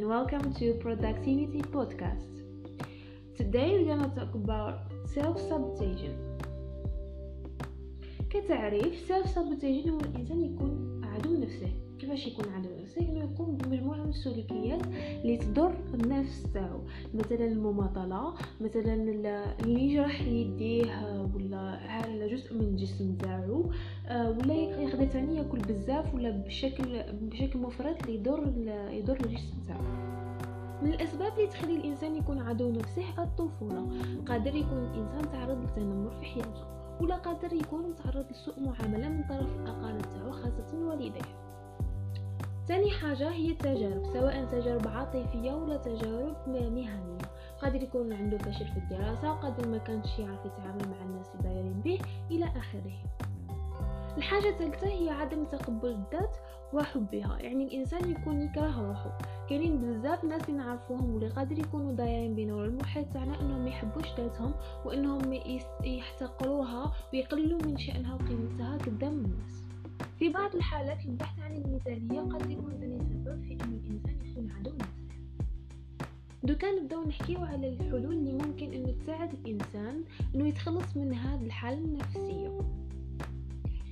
welcome to Productivity Podcast. Today we're gonna talk about self-sabotage. كتعريف self sabotage هو الإنسان يكون عدو نفسه كيفاش يكون عدو نفسه إنه يقوم بمجموعة من السلوكيات اللي تضر النفس تاعو. مثلا المماطلة مثلا اللي يجرح يديه ولا على جزء من الجسم تاعو. آه، ولا يقدر ثاني يأكل بزاف ولا بشكل بشكل مفرط اللي يضر يضر الجسم تاعو. من الأسباب اللي تخلي الإنسان يكون عدو نفسه الطفولة. قادر يكون الانسان تعرض للتنمر في حياته ولا قادر يكون تعرض لسوء معاملة من طرف الأقارب تاعو خاصة والديه. ثاني حاجة هي التجارب سواء تجارب عاطفية ولا تجارب مهنية. قادر يكون عنده فشل في الدراسة قادر ما كانش يعرف يتعامل مع الناس اللي دايرين به إلى آخره. الحاجة الثالثة هي عدم تقبل الذات وحبها. يعني الإنسان يكون يكره روحه. كاينين بزاف ناس نعرفوهم واللي قادر يكونوا دايرين بينا ولا المحيط تاعنا إنهم يحبوش ذاتهم وإنهم يحتقروها ويقللوا من شأنها وقيمتها قدام الناس. في بعض الحالات البحث عن المثالية قد يكون ثاني سبب في أن الإنسان يكون عدو نفسه. دوكا نبداو نحكيو على الحلول اللي ممكن انه تساعد الإنسان إنه يتخلص من هذه الحالة النفسية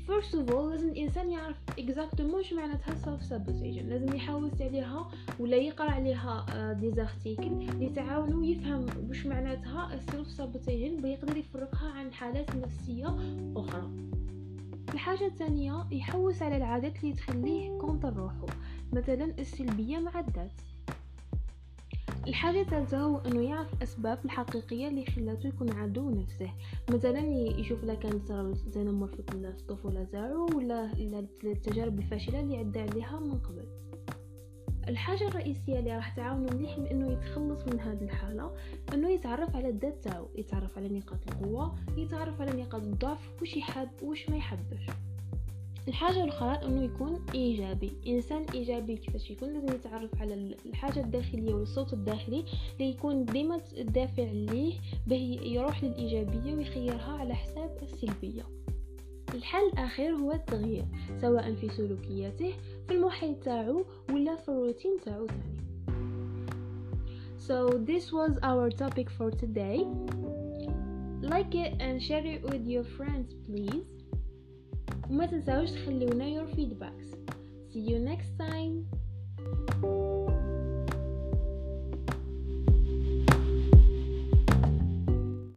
first of all لازم الإنسان يعرف exactement واش معناتها self sabotage. لازم يحوس عليها ولا يقرأ عليها des articles آه، اللي تعاونوا يفهم واش معناتها self sabotage بيقدر يفرقها عن حالات نفسية أخرى. الحاجة الثانية يحوس على العادات اللي تخليه contre روحه مثلا السلبية مع الذات. الحاجة الثالثة هو إنه يعرف الاسباب الحقيقية اللي خلاته يكون عدو نفسه. مثلا يشوف لا كان صار تنمر في الطفولة تاعو ولا التجارب الفاشلة اللي عدى عليها من قبل. الحاجة الرئيسية اللي راح تعاونه مليح إنه يتخلص من هذه الحالة إنه يتعرف على الذات تاعو يتعرف على نقاط القوة يتعرف على نقاط الضعف وش يحب وش ما يحبش. الحاجة الأخرى أنه يكون إيجابي إنسان إيجابي كيفاش يكون لازم يتعرف على الحاجة الداخلية والصوت الداخلي اللي يكون ديما دافع ليه به يروح للإيجابية ويخيرها على حساب السلبية. الحل الأخير هو التغيير سواء في سلوكياته في المحيط تاعو ولا في الروتين تاعو ثاني So this was our topic for today. Like it and share it with your friends please. وما تنساوش تخليونا your feedbacks. See you next time.